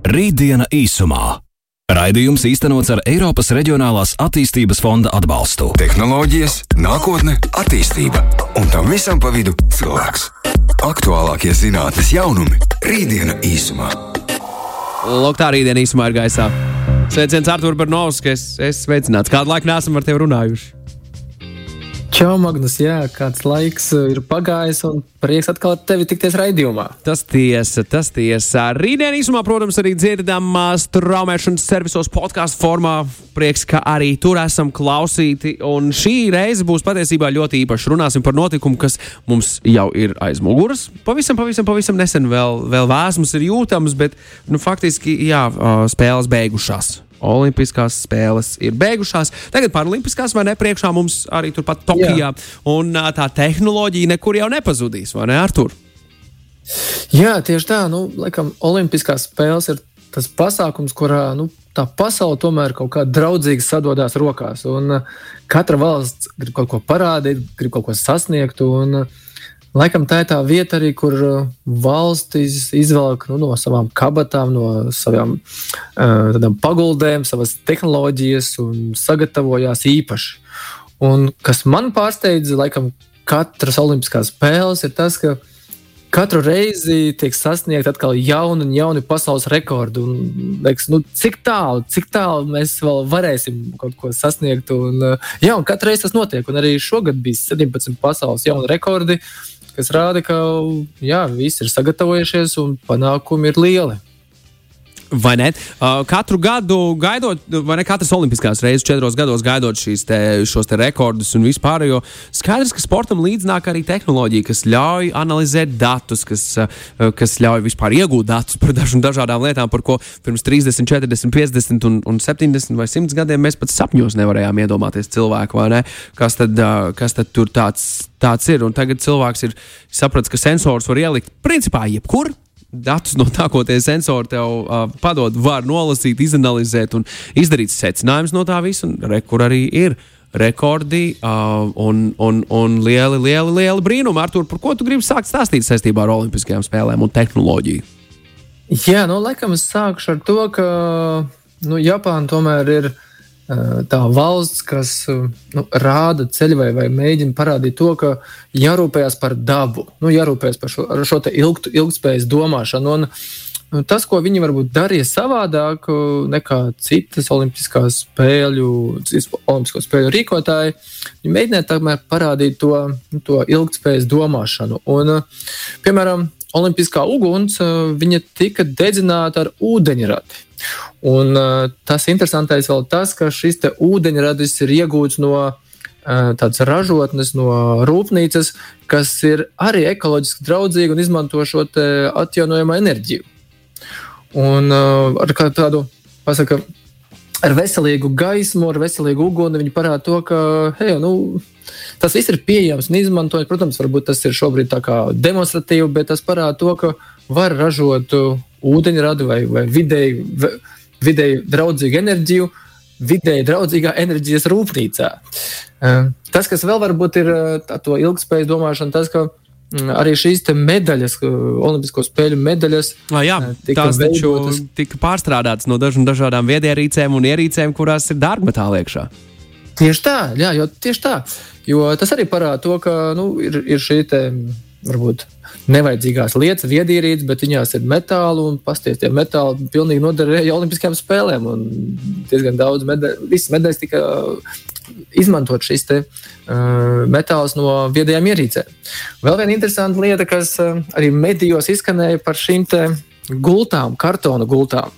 Rītdiena īsumā. Raidījums īstenots ar Eiropas Reģionālās attīstības fonda atbalstu. Tehnoloģijas, nākotne, attīstība un tam visam pa vidu cilvēks. Aktuālākie zinātnes jaunumi - Rītdiena īsumā. Lūk, tā rītdiena īsumā ir gaisā. Sveiciens Artur Barnovs, ka es esmu sveicināts. Kādu laiku neesam ar tevi runājuši? Čau, Magnus, jā, kāds laiks uh, ir pagājis, un prieks atkal tevi tikties raidījumā. Tas tiesa, tas tiesa. Rītdien īsumā, protams, arī dzirdamās traumēšanas servisos podkāstu formā. Prieks, ka arī tur esam klausīti. Un šī reize būs patiesībā ļoti īpaša. Runāsim par notikumu, kas mums jau ir aiz muguras. Pavisam, pavisam, pavisam nesen vēl, vēl vēsmas ir jūtams, bet nu, faktiski jā, spēles beigušās. Olimpiskās spēles ir beigušās. Tagad paralimpiskās vai ne? Priekšā mums arī turpat Tokijā. Jā. Un tā tehnoloģija nekur jau nepazudīs, vai ne, Artur? Jā, tieši tā. Nu, laikam, Olimpiskās spēles ir tas pasākums, kurā nu, tā pasaule tomēr kaut kā draudzīgi sadodas rokās. Un katra valsts grib kaut ko parādīt, grib kaut ko sasniegt. Un, uh, Laikam tā ir tā vieta arī, kur uh, valstis izvelk nu, no savām kabatām, no savām uh, paguldēm, savas tehnoloģijas un sagatavojās īpaši. Un kas man pārsteidza, laikam, katras Olimpiskās spēles ir tas, ka katru reizi tiek sasniegt atkal jauni un jauni pasaules rekordi. Un, liekas, nu, cik tālu, cik tālu mēs vēl varēsim kaut ko sasniegt. Un, uh, jā, un katru reizi tas notiek. Un arī šogad bija 17 pasaules jauni rekordi. Kas rāda, ka jā, visi ir sagatavojušies un panākumi ir lieli. Vai ne? Uh, katru gadu gaidot, vai ne katras olimpiskās reizes, četros gados gaidot šīs te, šos te rekordus un vispār, jo skaidrs, ka sportam līdz nāk arī tehnoloģija, kas ļauj analizēt datus, kas, uh, kas ļauj vispār iegūt datus par dažu, dažādām lietām, par ko pirms 30, 40, 50 un, un 70 vai 100 gadiem mēs pat sapņos nevarējām iedomāties cilvēku, vai ne? Kas tad, uh, kas tad tur tāds, tāds ir? Un tagad cilvēks ir sapratis, ka sensors var ielikt principā jebkur datus no tā, ko tie sensori tev uh, padod, var nolasīt, izanalizēt un izdarīt secinājumus no tā visa. Un rekur arī ir rekordi uh, un, un, un lieli, lieli, lieli brīnumi. Artur, par ko tu gribi sākt stāstīt saistībā ar Olimpiskajām spēlēm un tehnoloģiju? Jā, nu, laikam es sākšu ar to, ka nu, Japāna tomēr ir tā valsts, kas nu, rāda ceļu vai, vai mēģina parādīt to, ka jārūpējas par dabu, nu, jārūpējas par šo, šo ilgt, ilgspējas domāšanu. Un, nu, tas, ko viņi varbūt darīja savādāk nekā citas olimpiskās spēļu, olimpisko spēļu rīkotāji, viņi mēģināja tomēr parādīt to, nu, to ilgspējas domāšanu. Un, piemēram, Olimpiskā uguns tika dedzināta ar ūdeņradi. Un, uh, tas interesantais vēl tas, ka šis ūdeņradis ir iegūts no uh, tādas ražotnes, no rūpnīcas, kas ir arī ekoloģiski draudzīga un izmanto šo atjaunojamo enerģiju. Un uh, ar tādu, pasaka, ar veselīgu gaismu, ar veselīgu uguni viņi parāda to, ka hei, nu, tas viss ir pieejams un izmantojams. Protams, varbūt tas ir šobrīd tā kā demonstratīvi, bet tas parāda to, ka var ražot ūdeņradi vai, vai vidēji, vidēji draudzīgu enerģiju, vidēji draudzīgā enerģijas rūpnīcā. Tas, kas vēl varbūt ir to ilgspējas domāšana, tas, ka mm, arī šīs medaļas, Olimpisko spēļu medaļas, ah, jā, tās taču tika pārstrādātas no dažu, dažādām viedierīcēm un ierīcēm, kurās ir dārgmetāli iekšā. Tieši tā, jā, jo tieši tā. Jo tas arī parāda to, ka nu, ir, ir šī varbūt nevajadzīgās lietas, viedierīces, bet viņās ir metāli un pasties tie metāli pilnīgi noderēja Olimpiskajām spēlēm. Un diezgan daudz medaļu, visas medaļas tika izmantot šis te, uh, metāls no viedajām ierīcēm. Vēl viena interesanta lieta, kas uh, arī medijos izskanēja par šīm gultām, kartona gultām.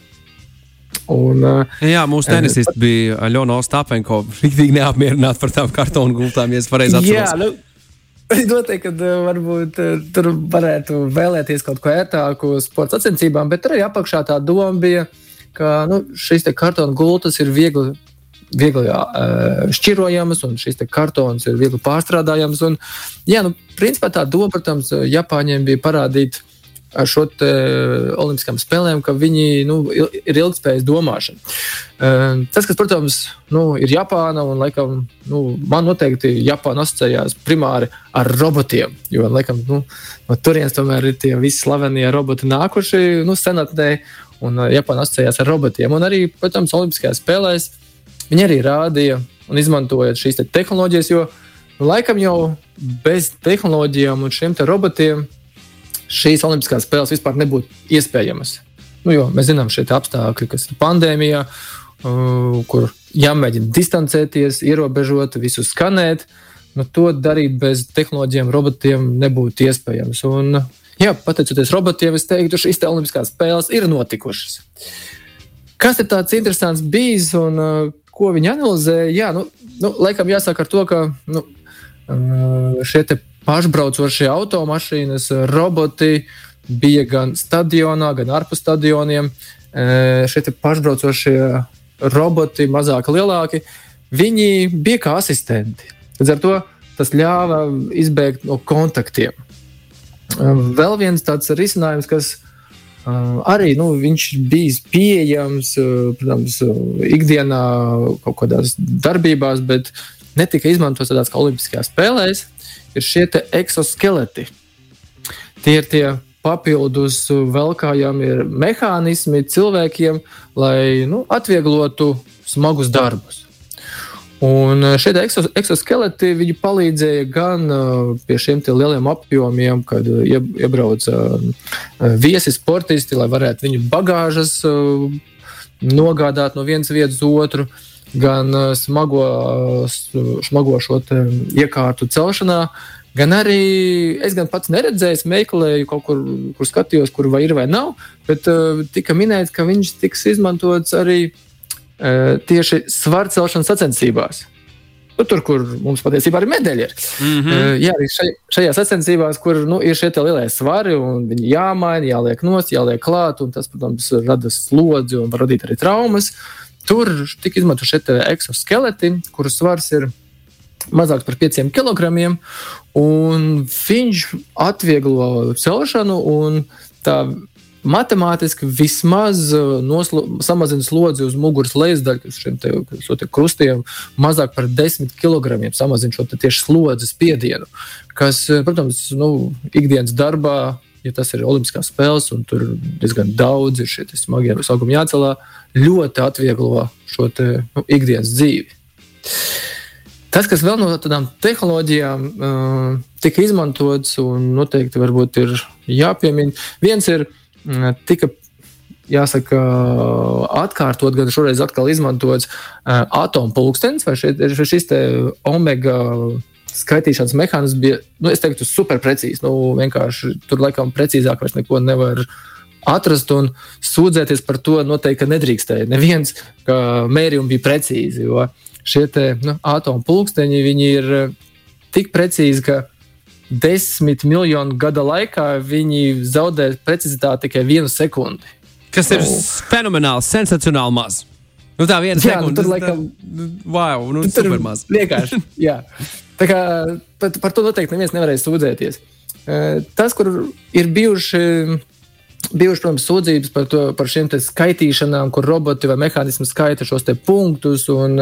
Un, uh, Jā, mūsu tenisists uh, bija Aļona Ostapenko. Viņa neapmierināta par tām kartonu gultām, ja es pareizi atceros. Jā, nu, Noteikti, ka eh, varbūt eh, tur varētu vēlēties kaut ko ērtāku sporta sacensībām, bet tur arī apakšā tā doma bija, ka nu, šīs kartona gultas ir viegli. Viegli eh, šķirojamas, un šis kartons ir viegli pārstrādājams. Un, jā, nu, principā tā doma, protams, Japāņiem bija parādīt uh, ar šo olimpiskām spēlēm, ka viņi nu, ir ilgspējas domāšana. Ehm, tas, kas, protams, nu, ir Japāna, un laikam, nu, man noteikti Japāna asociējās primāri ar robotiem. Jo laikam, nu, no turienes tomēr ir tie visi slavenie roboti nākuši nu, senatnē. un uh, Japāna asociējās ar robotiem. Un arī, protams, Olimpiskajās spēlēs viņi arī rādīja un izmantojot šīs te tehnoloģijas, jo laikam jau bez tehnoloģijām un šiem robotiem šīs Olimpiskās spēles vispār nebūtu iespējamas. Nu, jo, mēs zinām, šie apstākļi, kas ir pandēmijā, kur jāmēģina distancēties, ierobežot, visu skanēt. Nu, to darīt bez tehnoloģiem, robotiem nebūtu iespējams. Un, jā, pateicoties robotiem, es teiktu, šīs Olimpiskās spēles ir notikušas. Kas ir tāds interesants bijis un ko viņi analizēja? Jā, nu, nu, laikam jāsāk ar to, ka nu, šie pašbraucošie automašīnas, roboti bija gan stadionā, gan ārpus stadioniem. Uh, šie pašbraucošie roboti, mazāk lielāki, viņi bija kā asistenti. Līdz ar to tas ļāva izbēgt no kontaktiem. Vēl viens tāds risinājums, kas arī nu, bija pieejams, protams, ikdienā kaut kādās darbībās, bet netika izmantots tādās kā Olimpiskajās spēlēs, ir šie eksoskeleti. Tie ir tie papildus velkājami mehānismi cilvēkiem, lai nu, atvieglotu smagus darbus. Un eh, šie eksoskeleti palīdzēja gan uh, pie šiem lieliem apjomiem, kad uh, iebrauca uh, viesi sportisti, lai varētu viņu bagāžas nogādāt no vienas vietas uz otru, gan smago, smago šo iekārtu celšanā. Gan arī es gan pats neredzēju, meklēju kaut kur, kur skatījos, kur vai ir vai nav, bet tika minēts, ka viņš tiks izmantots arī uh, tieši svaru celšanas sacensībās. Nu, tur, kur mums patiesībā ir medaļa. Ir. Mm -hmm. Jā, arī šaj, šajā sacensībās, kur nu, ir šie lielie svari, un viņi jāmaina, jāliek nos, jāliek klāt, un tas, protams, rada slodzi un var radīt arī traumas. Tur tika izmantot šie eksoskeleti, kuru svars ir mazāks par 5 kg, un viņš atvieglo celšanu. Tā matemātiski vismaz uh, noslo, samazina slodzi uz muguras lejasdaļu, uz šiem te, te krustiem, mazāk par 10 kg samazina šo tieši slodzes spiedienu, kas, uh, protams, nu, ikdienas darbā. Ja tas ir Olimpiskās spēles, un tur diezgan daudz ir šie smagie augumi jācelā, ļoti atvieglo šo te, nu, ikdienas dzīvi. Tas, kas vēl no tādām tehnoloģijām uh, tika izmantots, un noteikti ir jāpiemina, viens ir uh, tika jāsaka, atkārtot, gan šoreiz atkal izmantots uh, atomu pulkstenis vai šeit, šis omega skaitīšanas mehānisms bija, nu, es teiktu, superprecīzs. Nu, vienkārši tur laikam precīzāk vairs neko nevar atrast un sūdzēties par to noteikti nedrīkstēja. Neviens mērījumi bija precīzi, jo šie te, nu, atomu pulksteņi ir tik precīzi, ka desmit miljonu gada laikā viņi zaudē precizitāti tikai vienu sekundi. Kas ir nu. fenomenāli, sensacionāli maz. Nu, tā viena jā, sekunde. Nu, tur laikam, wow, nu, tur super maz. Vienkārši. jā. Tā kā par, par to noteikti neviens nevarēja sūdzēties. Tas, kur ir bijuši. Bijuši, protams, sūdzības par, to, par šiem skaitīšanām, kur roboti vai mehānismi skaita šos punktus, un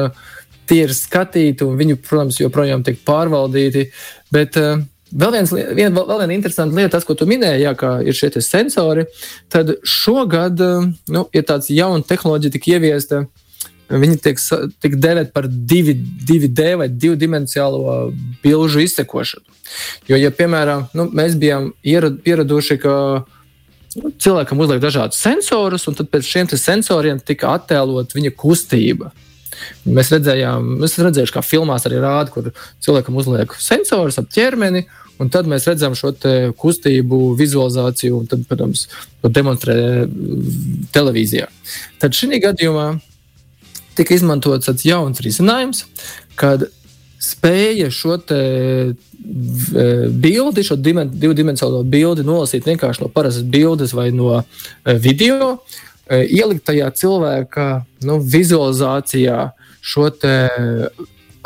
tie ir skatīti, un viņi, protams, joprojām tiek pārvaldīti. Bet uh, Vēl, viens, vien, vēl viena interesanta lieta, tas, ko tu minēji, jā, ir šie sensori. Tad šogad nu, ir tāds jauns tehnoloģija, tika ieviesta. Viņi tiek, tiek dēvēti par 2D vai divdimensionālo bilžu izsekošanu. Jo, ja piemēram, nu, mēs bijām pieraduši, ka nu, cilvēkam uzliek dažādus sensorus, un tad pēc šiem sensoriem tika attēlot viņa kustība. Mēs redzējām, mēs redzējām, kā filmās arī rāda, kur cilvēkam uzliek sensors ap ķermeni, Un tad mēs redzam šo kustību, vizualizāciju, un tad, protams, to demonstrē mm, televīzijā. Tad šī gadījumā tika izmantots tāds jauns risinājums, kad spēja šo bildi, šo dimen, divdimensionālo bildi nolasīt vienkārši no parastas bildes vai no e, video, e, ielikt tajā cilvēka nu, vizualizācijā šo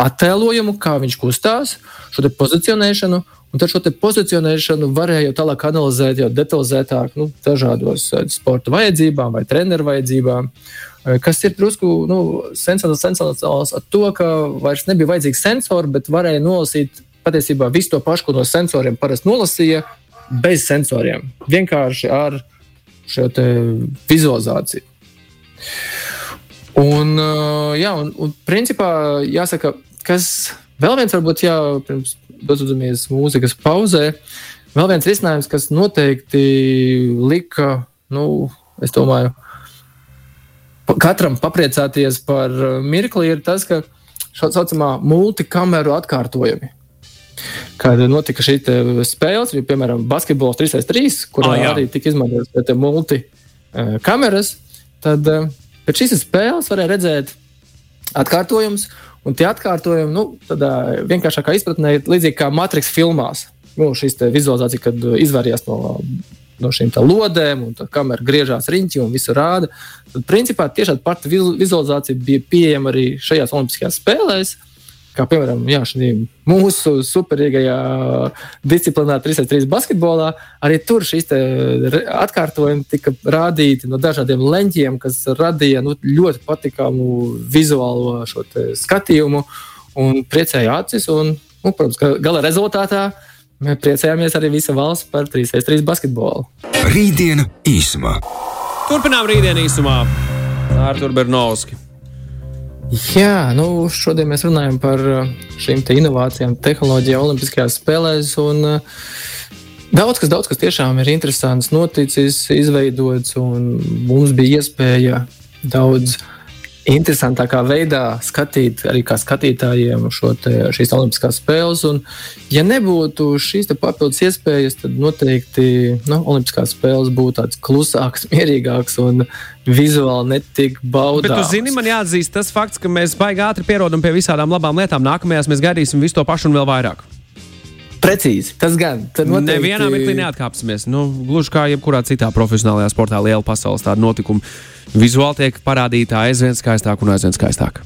attēlojumu, kā viņš kustās, šo pozicionēšanu Un tad šo pozicionēšanu varēja jau tālāk analizēt, jau detalizētāk, nu, dažādos eh, sporta vajadzībām vai treneru vajadzībām. Eh, kas ir drusku nu, sensacionāls ar to, ka vairs nebija vajadzīgi sensori, bet varēja nolasīt patiesībā visu to pašu, ko no sensoriem parasti nolasīja, bez sensoriem. Vienkārši ar šo vizualizāciju. Un, jā, un, un principā jāsaka, kas vēl viens varbūt, jā, pirms dodamies mūzikas pauzē, vēl viens risinājums, kas noteikti lika, nu, es domāju, katram papriecāties par mirkli, ir tas, ka tā saucamā multikameru atkārtojumi. Kad notika šī spēle, bija piemēram basketbols 3-3, kurā oh, arī tika izmantotas multikameras, tad pēc šīs spēles varēja redzēt atkārtojumus. Un tie atkārtojumi, nu, tādā vienkāršākā izpratnē, ir līdzīgi kā Matrix filmās. Nu, šīs vizualizācijas, kad izvairījās no no šīm lodēm, un kamera griežās riņķī un visu rāda. Tad, principā, tieši tāda pati vizualizācija bija pieejama arī šajās Olimpiskajās spēlēs. Kā piemēram, jā, mūsu superīgajā disciplinā 3-3 basketbolā, arī tur šīs atkārtojumi tika rādīti no dažādiem leņķiem, kas radīja nu, ļoti patīkamu vizuālo skatījumu un priecēja acis. Un, nu, protams, gala rezultātā uh, Mēs priecājāmies arī visa valsts par 3-3 basketbolu. Rītdiena īsumā. Turpinām rītdienu īsumā ar Turbernovski. Jā, nu, šodien mēs runājam par uh, šīm te inovācijām, tehnoloģijām, Olimpiskajās spēlēs. Un, uh, daudz kas, daudz kas tiešām ir interesants, noticis, izveidots, un mums bija iespēja daudz interesantākā veidā skatīt arī kā skatītājiem šo te, šīs olimpiskās spēles. Un, ja nebūtu šīs papildus iespējas, tad noteikti nu, olimpiskās spēles būtu tāds klusāks, mierīgāks un vizuāli netik baudāms. Bet, zini, man jāatzīst tas fakts, ka mēs baigi ātri pierodam pie visādām labām lietām. Nākamajās mēs gaidīsim visu to pašu un vēl vairāk. Precīzi, tas gan. Noteikti... Nevienā mirklī neatkāpsimies. Nu, gluži kā jebkurā citā profesionālajā sportā, liela pasaules tāda notikuma. Vizuāli tiek parādīta aizvien skaistāk un aizvien skaistāk.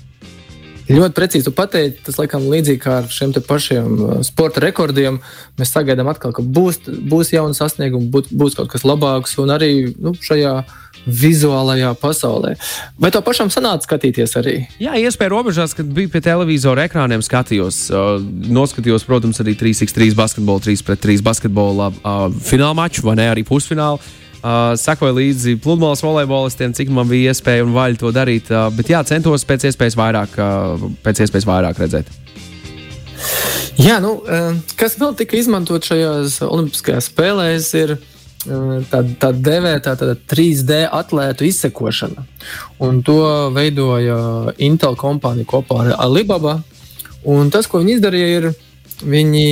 Ļoti precīzi pateikt, tas laikam līdzīgi kā ar šiem pašiem uh, sporta rekordiem. Mēs sagaidām atkal, ka būs, būs jauns sasniegums, būs, būs kaut kas labāks. Un arī nu, šajā vizuālajā pasaulē. Vai to pašam sanāca skatīties arī? Jā, iespēja robežās, kad biju pie televizora ekrāniem, skatījos. Uh, noskatījos, protams, arī 3x3 basketbolu, 3 pret 3 basketbola uh, fināla maču, vai ne arī pusfinālu. Uh, sekoju līdzi pludmales volejbolistiem, cik man bija iespēja un vaļa to darīt. Uh, bet jā, centos pēc iespējas vairāk, uh, pēc iespējas vairāk redzēt. Jā, nu, uh, kas vēl tika izmantot šajās Olimpiskajās spēlēs, ir uh, tā, tā devēta tā 3D atlētu izsekošana. Un to veidoja Intel kompānija kopā ar Alibaba. Un tas, ko viņi izdarīja, ir viņi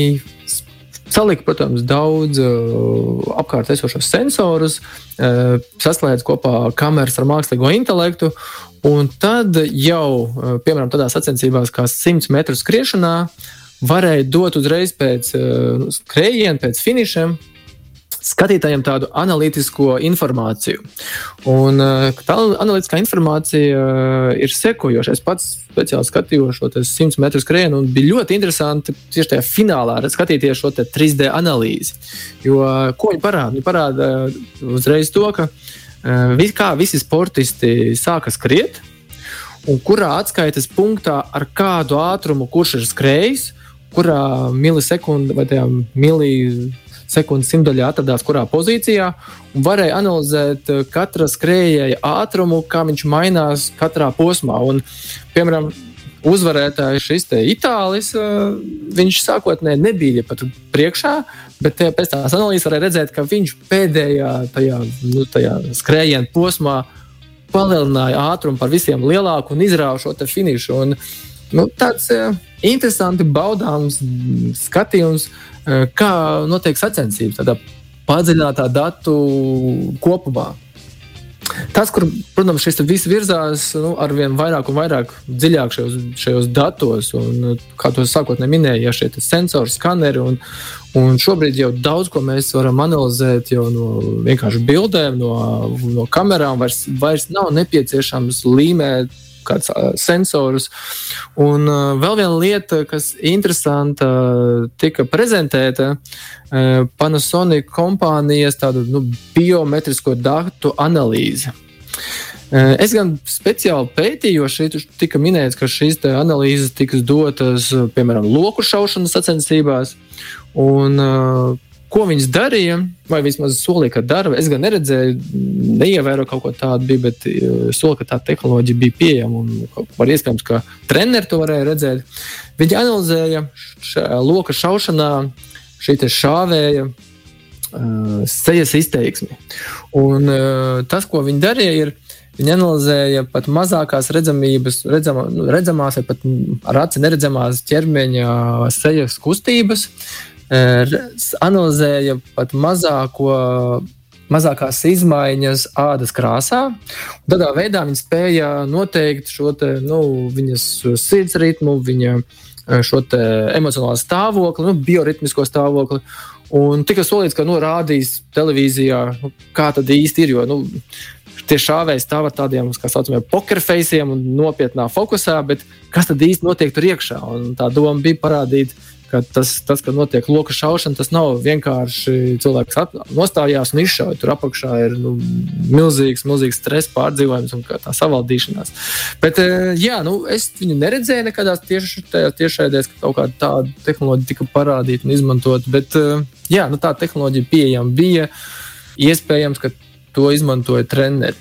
salika, protams, daudz uh, apkārt esošos sensorus, uh, saslēdz kopā kameras ar mākslīgo intelektu. Un tad jau, uh, piemēram, tādās sacensībās kā 100 metru skriešanā, varēja dot uzreiz pēc uh, skrējiena, pēc finišiem, skatītājiem tādu analītisko informāciju. Un eh, tā analītiskā informācija eh, ir sekojoša. Es pats speciāli skatījos šo 100 metru skrējienu, un bija ļoti interesanti tieši tajā finālā skatīties šo 3D analīzi. Jo ko viņi parāda? Viņi parāda eh, uzreiz to, ka kā visi sportisti sāka skriet, un kurā atskaites punktā ar kādu ātrumu kurš ir skrējis, kurā milisekundē vai milisekundē sekundes simtaļā atradās kurā pozīcijā, un varēja analizēt eh, katra skrējēja ātrumu, kā viņš mainās katrā posmā. Un, piemēram, uzvarētājs šis itālis, eh, viņš sākotnēji nebija pat priekšā, bet pēc tās analīzes varēja redzēt, ka viņš pēdējā tajā, nu, tajā skrējiena posmā palielināja ātrumu par visiem lielāku un izrāva šo finišu. Un, nu, tāds uh, interesants, baudāms skatījums. Eh, kā notiek sacensības, tādā padziļinātā datu kopumā. Tas, kur, protams, šis viss virzās nu, ar vien vairāk un vairāk dziļāk šajos, šajos datos, un, kā to sākotnēji minēja, ja šie sensori, skaneri, un, un šobrīd jau daudz ko mēs varam analizēt no vienkārši bildēm, no, no kamerām. Vairs, vairs nav nepieciešams līmēt kāds sensors. Un vēl viena lieta, kas interesanta, tika prezentēta Panasonic kompānijas tādu nu, biometrisko datu analīzi. Es gan speciāli pētīju, jo šeit tika minēts, ka šīs analīzes tiks dotas piemēram loku šaušanas sacensībās. Un, ko viņas darīja, vai vismaz solīja, ka dara. Es gan neredzēju, neievēroju kaut ko tādu, bija, bet solīja, ka tā tehnoloģija bija pieejama. Var iespējams, ka treneri to varēja redzēt. Viņi analizēja šajā loka šaušanā šī šāvēja uh, sejas izteiksmi. Un, uh, tas, ko viņi darīja, ir Viņi analizēja pat mazākās redzamības, redzamā, nu, redzamās, vai pat ar aci neredzamās ķermeņa sejas kustības, analizēja pat mazāko, mazākās izmaiņas ādas krāsā. Tādā veidā viņi spēja noteikt šo te, nu, viņas sirds ritmu, viņa šo emocionālo stāvokli, nu, bioritmisko stāvokli. Un tika solīts, ka nu, rādīs televīzijā, nu, kā tad īsti ir. Jo, nu, tie šāvēji stāv ar tādiem, kā saucamiem, pokerfeisiem un nopietnā fokusā, bet kas tad īsti notiek tur iekšā? Un tā doma bija parādīt, ka tas, tas ka notiek loka šaušana, tas nav vienkārši cilvēks nostājās un izšauja. Tur apakšā ir nu, milzīgs, milzīgs stress pārdzīvojums un tā savaldīšanās. Bet, eh, jā, nu, es viņu neredzēju nekādās tiešraidēs, ka kaut kāda tāda tehnoloģija tika parādīta un izmantota. Bet, eh, jā, nu, tā tehnoloģija pieejama bija. Iespējams, ka to izmantoja treneri.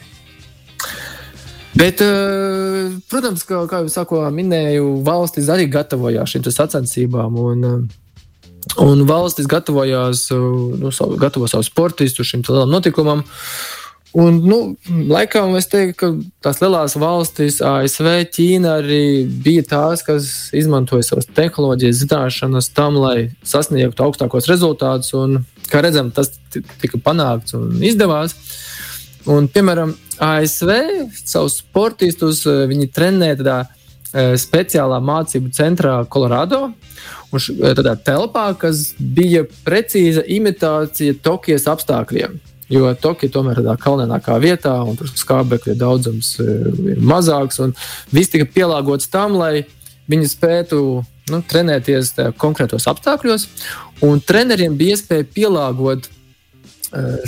Bet, eh, protams, kā, kā jau sākumā minēju, valstis arī gatavojās šīm sacensībām. Un, eh, un valstis gatavojās, eh, nu, gatavo savu sportistu šim lielam notikumam. Un, nu, laikam es teiktu, ka tās lielās valstis, ASV, Ķīna arī bija tās, kas izmantoja savas tehnoloģijas, zināšanas tam, lai sasniegtu augstākos rezultātus. Un, kā redzam, tas tika panākts un izdevās. Uh, Un, piemēram, ASV savus sportistus eh, viņi trenē tādā eh, speciālā mācību centrā Kolorādo. Eh, tādā telpā, kas bija precīza imitācija Tokijas apstākļiem. Jo Tokija tomēr ir tādā kalnākā vietā, un tur skābekļa daudzums ir mazāks. Viss tika pielāgots tam, lai viņi spētu nu, trenēties konkrētos apstākļos. Treneriem bija iespēja pielāgot Eh,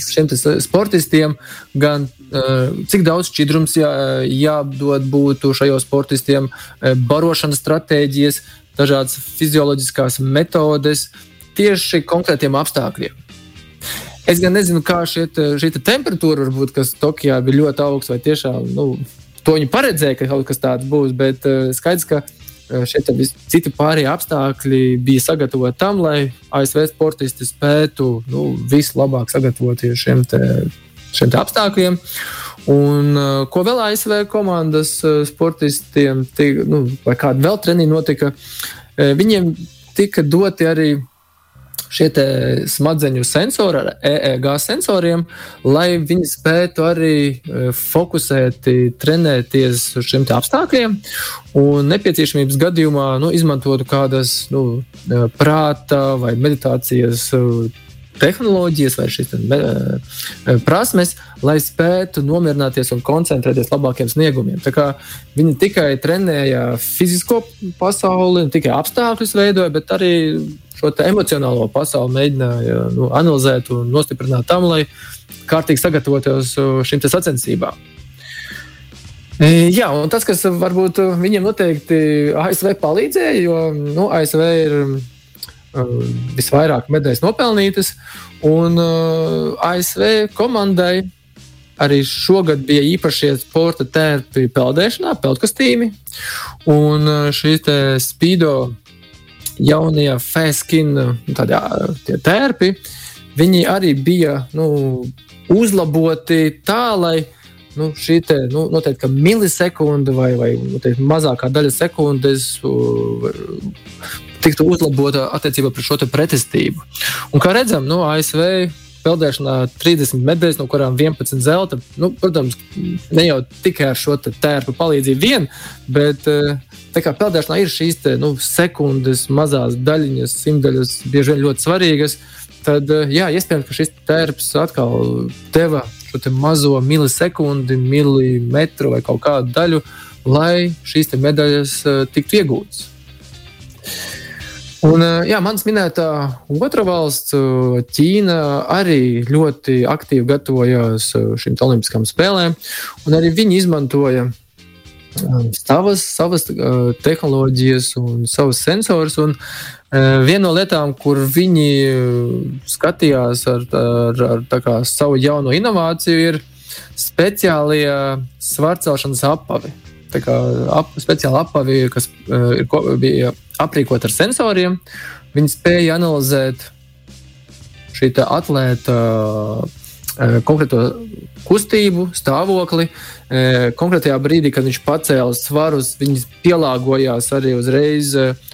šiem sportistiem, gan eh, cik daudz šķidrums jā, jādod būtu šajos sportistiem, eh, barošanas stratēģijas, dažādas fizioloģiskās metodes tieši konkrētiem apstākļiem. Es gan nezinu, kā šiet, šī te temperatūra, varbūt, kas Tokijā bija ļoti augsta, vai tiešām nu, to viņi paredzēja, ka kaut kas tāds būs. Bet skaidrs, ka Eh, šie citi pārējie apstākļi bija sagatavoti tam, lai ASV sportisti spētu nu, vislabāk sagatavoties šiem, te, šiem te apstākļiem. Un, ko vēl ASV komandas sportistiem, tika, nu, vai kāda vēl treniņa notika, viņiem tika doti arī šie smadzeņu sensori ar EEG sensoriem, lai viņi spētu arī e, fokusēti trenēties uz šiem apstākļiem. Un nepieciešamības gadījumā nu, izmantotu kādas nu, e, prāta vai meditācijas e, tehnoloģijas vai šīs prasmes, lai spētu nomierināties un koncentrēties labākiem sniegumiem. Viņi tikai trenēja fizisko pasauli, tikai apstākļus veidoja, bet arī šo emocionālo pasauli mēģināja nu, analizēt un nostiprināt tam, lai kārtīgi sagatavotos šīm sacensībām. E, jā, un tas, kas varbūt viņiem noteikti ASV palīdzēja, jo nu, ASV ir visvairāk medaļas nopelnītas, un uh, ASV komandai arī šogad bija īpašie sporta tērpi peldēšanā, peldkostīmi, un uh, šīs spīdo jaunie Fēskin tērpi, viņi arī bija nu, uzlaboti tā, lai nu, šī te, nu, noteikti milisekunde vai, vai noteikti, mazākā daļa sekundes tiktu uzlabota attiecībā pret šo pretestību. Un, kā redzam, nu, ASV peldēšanā 30 medaļas, no kurām 11 zelta. Nu, protams, ne jau tikai ar šo tērpu palīdzību vien, bet uh, kā peldēšanā ir šīs te, nu, sekundes, mazās daļiņas, simtaļas, bieži vien ļoti svarīgas, tad eh, jā, iespējams, ka šis tērps atkal deva šo mazo milisekundi, milimetru vai kaut kādu daļu, lai šīs medaļas uh, tiktu iegūtas. Un, uh, jā, mans minētā otra valsts, uh, Ķīna, arī ļoti aktīvi gatavojās šīm olimpiskām spēlēm, un arī viņi izmantoja savas, savas uh, tehnoloģijas un savus sensorus. Un, uh, viena no lietām, kur viņi skatījās ar, ar, ar kā, savu jauno inovāciju, ir speciālie svarcelšanas apavi. Tā kā ap, speciāli apavi, kas uh, ir, bija aprīkot ar sensoriem, viņi spēja analizēt šī atlēta uh, konkrēto kustību, stāvokli. Uh, konkrētajā brīdī, kad viņš pacēla svarus, viņi pielāgojās arī uzreiz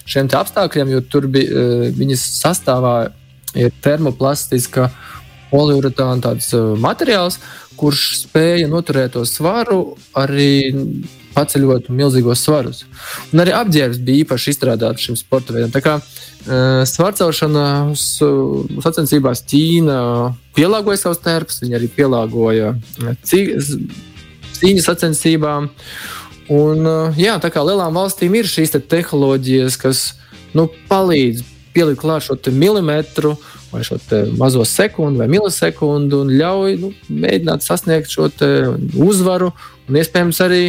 šiem apstākļiem, jo tur bija viņas sastāvā ir termoplastiska poliuretāna tāds materiāls, kurš spēja noturēt to svaru arī paceļot milzīgos svarus. Un arī apģērbs bija īpaši izstrādāts šim sporta veidam. Tā kā uh, svarcelšanas uh, sacensībās Ķīna pielāgoja savus tērpus, viņi arī pielāgoja cīņas sacensībām. Un, uh, jā, tā kā lielām valstīm ir šīs te tehnoloģijas, kas nu, palīdz pielikt klāt šo milimetru vai šo mazo sekundi vai milisekundu un ļauj nu, mēģināt sasniegt šo uzvaru un iespējams arī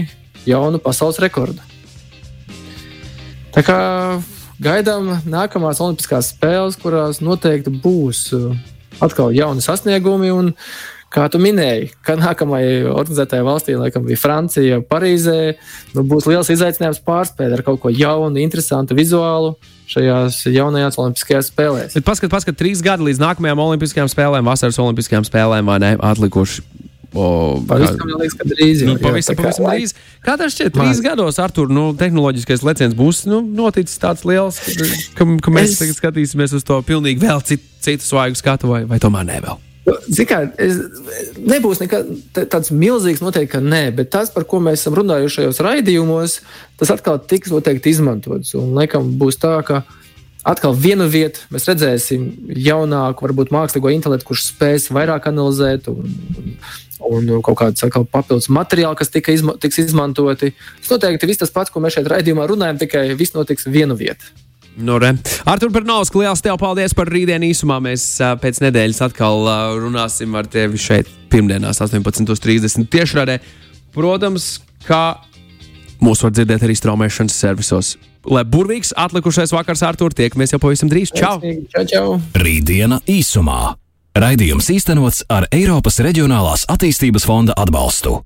jaunu pasaules rekordu. Tā kā gaidām nākamās Olimpiskās spēles, kurās noteikti būs uh, atkal jauni sasniegumi. Un, kā tu minēji, ka nākamajai organizētajai valstī, laikam, bija Francija, Parīzē, nu, būs liels izaicinājums pārspēt ar kaut ko jaunu, interesantu, vizuālu šajās jaunajās Olimpiskajās spēlēs. Paskat, paskat, trīs gadi līdz nākamajām Olimpiskajām spēlēm, vasaras Olimpiskajām spēlēm, vai ne? Atlikuši O, pavisam kā, liekas, ka drīz jau nu, pavisam, jā, pavisam drīz. Kā tas šķiet, trīs gados, Artur, nu, tehnoloģiskais leciens būs nu, noticis tāds liels, ka, ka mēs es... tagad skatīsimies uz to pilnīgi vēl citu, citu svaigu skatu, vai, vai tomēr ne vēl? Kā, es, nebūs nekad, tāds milzīgs, noteikti, ka nē, bet tas, par ko mēs esam runājuši šajos raidījumos, tas atkal tiks noteikti izmantots. Un, laikam, būs tā, ka atkal vienu vietu mēs redzēsim jaunāku, varbūt mākslīgo intelektu, kurš spēs vairāk analizēt un, un, un kaut kādas papildus materiāli, kas tika izma tiks izmantoti. Tas noteikti viss tas pats, ko mēs šeit raidījumā runājam, tikai viss notiks vienu vietu. Nu, re. Artur Bernausku, liels tev paldies par rītdienu īsumā. Mēs pēc nedēļas atkal runāsim ar tevi šeit pirmdienās 18.30 tiešraidē. Protams, kā mūs var dzirdēt arī straumēšanas servisos. Lai burvīgs atlikušais vakars, Artur, tiekamies jau pavisam drīz. Čau! Čau, čau! Rītdiena īsumā! Raidījums īstenots ar Eiropas Reģionālās attīstības fonda atbalstu.